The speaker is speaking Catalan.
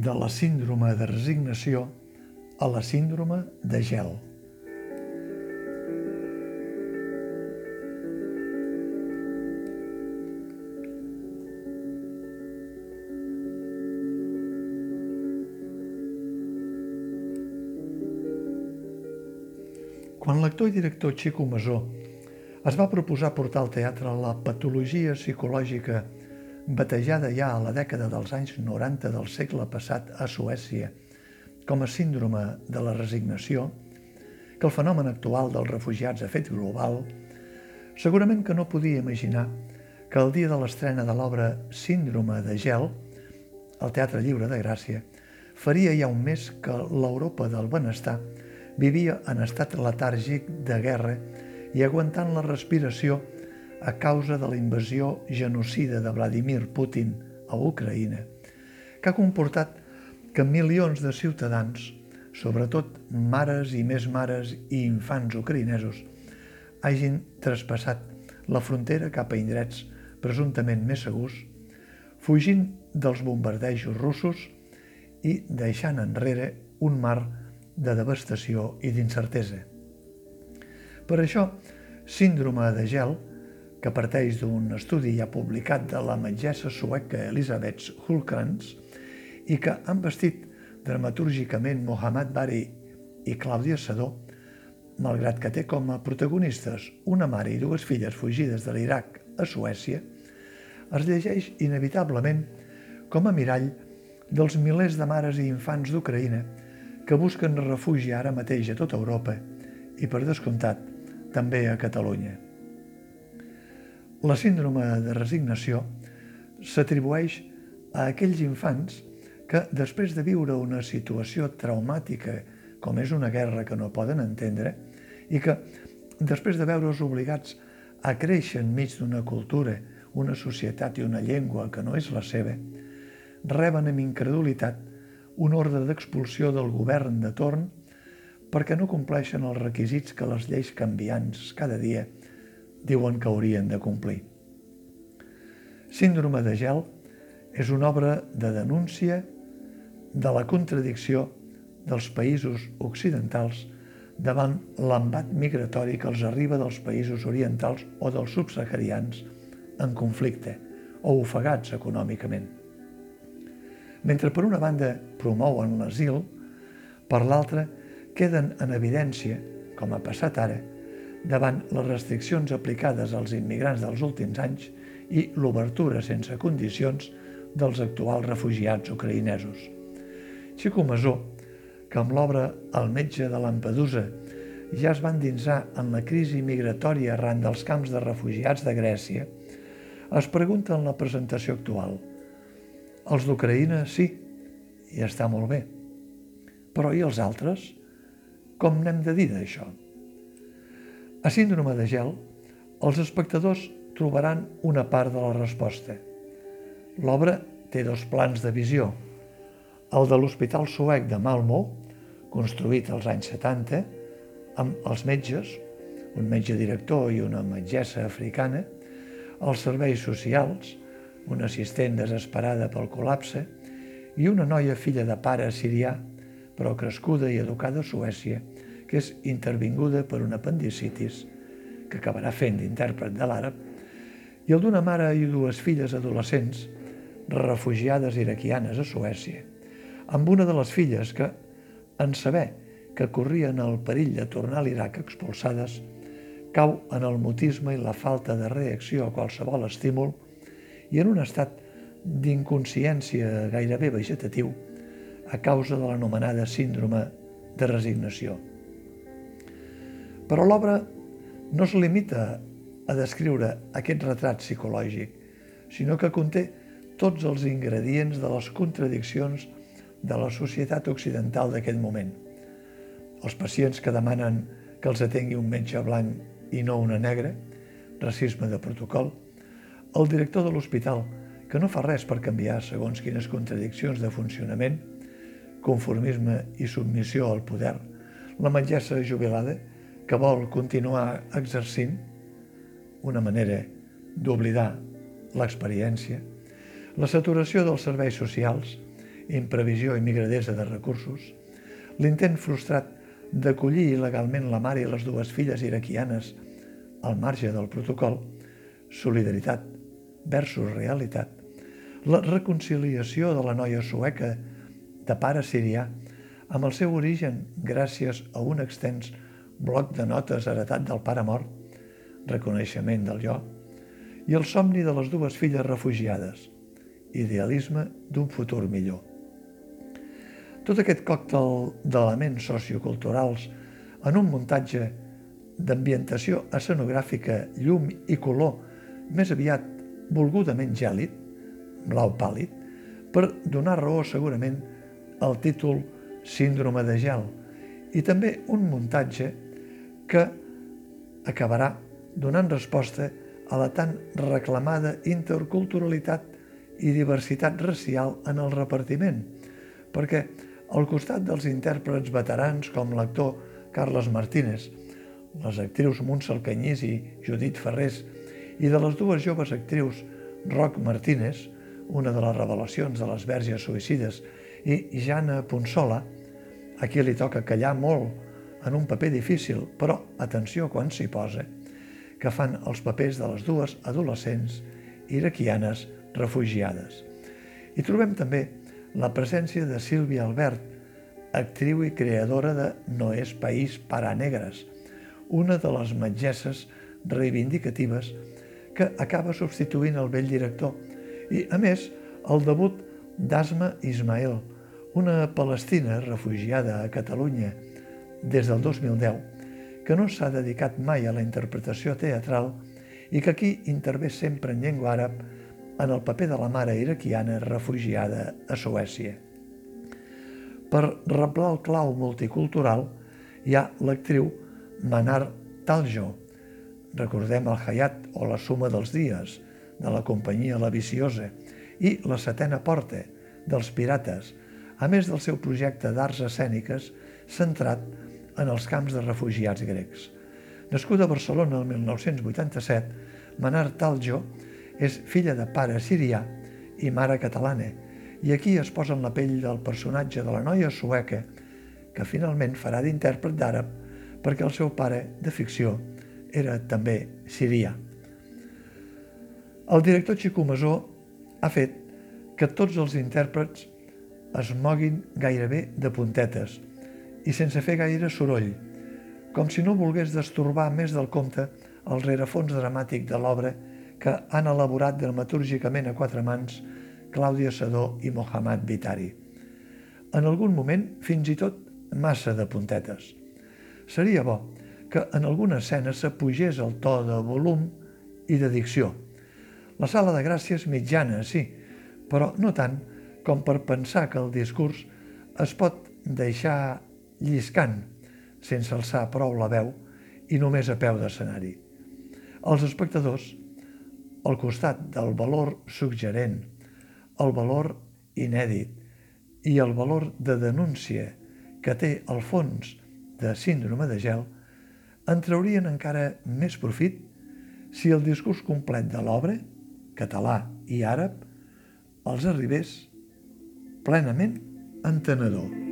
de la síndrome de resignació a la síndrome de gel. Quan l'actor i director Chico Masó es va proposar portar al teatre la patologia psicològica batejada ja a la dècada dels anys 90 del segle passat a Suècia com a síndrome de la resignació, que el fenomen actual dels refugiats ha fet global, segurament que no podia imaginar que el dia de l'estrena de l'obra Síndrome de gel, al Teatre Lliure de Gràcia, faria ja un mes que l'Europa del benestar vivia en estat letàrgic de guerra i aguantant la respiració a causa de la invasió genocida de Vladimir Putin a Ucraïna, que ha comportat que milions de ciutadans, sobretot mares i més mares i infants ucraïnesos, hagin traspassat la frontera cap a indrets presumptament més segurs, fugint dels bombardejos russos i deixant enrere un mar de devastació i d'incertesa. Per això, síndrome de gel, que parteix d'un estudi ja publicat de la metgessa sueca Elisabeth Hulkrantz i que han vestit dramatúrgicament Mohamed Bari i Clàudia Sadó, malgrat que té com a protagonistes una mare i dues filles fugides de l'Iraq a Suècia, es llegeix inevitablement com a mirall dels milers de mares i infants d'Ucraïna que busquen refugi ara mateix a tota Europa i, per descomptat, també a Catalunya. La síndrome de resignació s'atribueix a aquells infants que, després de viure una situació traumàtica com és una guerra que no poden entendre i que, després de veure's obligats a créixer enmig d'una cultura, una societat i una llengua que no és la seva, reben amb incredulitat un ordre d'expulsió del govern de torn perquè no compleixen els requisits que les lleis canviants cada dia diuen que haurien de complir. Síndrome de gel és una obra de denúncia de la contradicció dels països occidentals davant l'embat migratori que els arriba dels països orientals o dels subsaharians en conflicte o ofegats econòmicament. Mentre per una banda promouen l'asil, per l'altra queden en evidència, com ha passat ara, davant les restriccions aplicades als immigrants dels últims anys i l'obertura sense condicions dels actuals refugiats ucraïnesos. Xico Masó, que amb l'obra El metge de Lampedusa ja es va endinsar en la crisi migratòria arran dels camps de refugiats de Grècia, es pregunta en la presentació actual – els d'Ucraïna sí, i està molt bé. Però i els altres? Com n'hem de dir d'això? A síndrome de gel, els espectadors trobaran una part de la resposta. L'obra té dos plans de visió. El de l'Hospital Suec de Malmo, construït als anys 70, amb els metges, un metge director i una metgessa africana, els serveis socials, una assistent desesperada pel col·lapse i una noia filla de pare sirià, però crescuda i educada a Suècia, que és intervinguda per un apendicitis, que acabarà fent d'intèrpret de l'àrab, i el d'una mare i dues filles adolescents, refugiades iraquianes a Suècia, amb una de les filles que, en saber que corrien el perill de tornar a l'Iraq expulsades, cau en el mutisme i la falta de reacció a qualsevol estímul i en un estat d'inconsciència gairebé vegetatiu a causa de l'anomenada síndrome de resignació. Però l'obra no es limita a descriure aquest retrat psicològic, sinó que conté tots els ingredients de les contradiccions de la societat occidental d'aquest moment. Els pacients que demanen que els atengui un metge blanc i no una negra, racisme de protocol, el director de l'hospital, que no fa res per canviar segons quines contradiccions de funcionament, conformisme i submissió al poder, la metgessa jubilada que vol continuar exercint una manera d'oblidar l'experiència, la saturació dels serveis socials imprevisió i migradesa de recursos, l'intent frustrat d'acollir il·legalment la mare i les dues filles iraquianes al marge del protocol, solidaritat versus realitat, la reconciliació de la noia sueca de pare sirià amb el seu origen gràcies a un extens bloc de notes heretat del pare mort, reconeixement del jo, i el somni de les dues filles refugiades, idealisme d'un futur millor. Tot aquest còctel d'elements socioculturals en un muntatge d'ambientació escenogràfica, llum i color més aviat volgudament gèlid, blau pàl·lid, per donar raó segurament al títol Síndrome de gel i també un muntatge que acabarà donant resposta a la tan reclamada interculturalitat i diversitat racial en el repartiment, perquè al costat dels intèrprets veterans com l'actor Carles Martínez, les actrius Montse Alcanyís i Judit Ferrés, i de les dues joves actrius Roc Martínez, una de les revelacions de les verges suïcides, i Jana Ponsola, a qui li toca callar molt en un paper difícil, però atenció quan s'hi posa, que fan els papers de les dues adolescents iraquianes refugiades. I trobem també la presència de Sílvia Albert, actriu i creadora de No és país para negres, una de les metgesses reivindicatives que acaba substituint el vell director i, a més, el debut d'Asma Ismail, una palestina refugiada a Catalunya des del 2010, que no s'ha dedicat mai a la interpretació teatral i que aquí intervé sempre en llengua àrab en el paper de la mare iraquiana refugiada a Suècia. Per reblar el clau multicultural hi ha l'actriu Manar Taljo, recordem el Hayat o la suma dels dies, de la companyia La Viciosa, i La setena porta, dels Pirates, a més del seu projecte d'arts escèniques centrat en els camps de refugiats grecs. Nascuda a Barcelona el 1987, Manar Taljo és filla de pare sirià i mare catalana, i aquí es posa en la pell del personatge de la noia sueca, que finalment farà d'intèrpret d'àrab perquè el seu pare de ficció era també sirià. El director Xico Masó ha fet que tots els intèrprets es moguin gairebé de puntetes i sense fer gaire soroll, com si no volgués destorbar més del compte el rerefons dramàtic de l'obra que han elaborat dramatúrgicament a quatre mans Clàudia Sadó i Mohammad Vitari. En algun moment, fins i tot, massa de puntetes. Seria bo que en alguna escena s'apugés el to de volum i de dicció. La sala de gràcia és mitjana, sí, però no tant com per pensar que el discurs es pot deixar lliscant sense alçar prou la veu i només a peu d'escenari. Els espectadors, al costat del valor suggerent, el valor inèdit i el valor de denúncia que té el fons de síndrome de gel, en traurien encara més profit si el discurs complet de l'obra, català i àrab, els arribés plenament entenedor.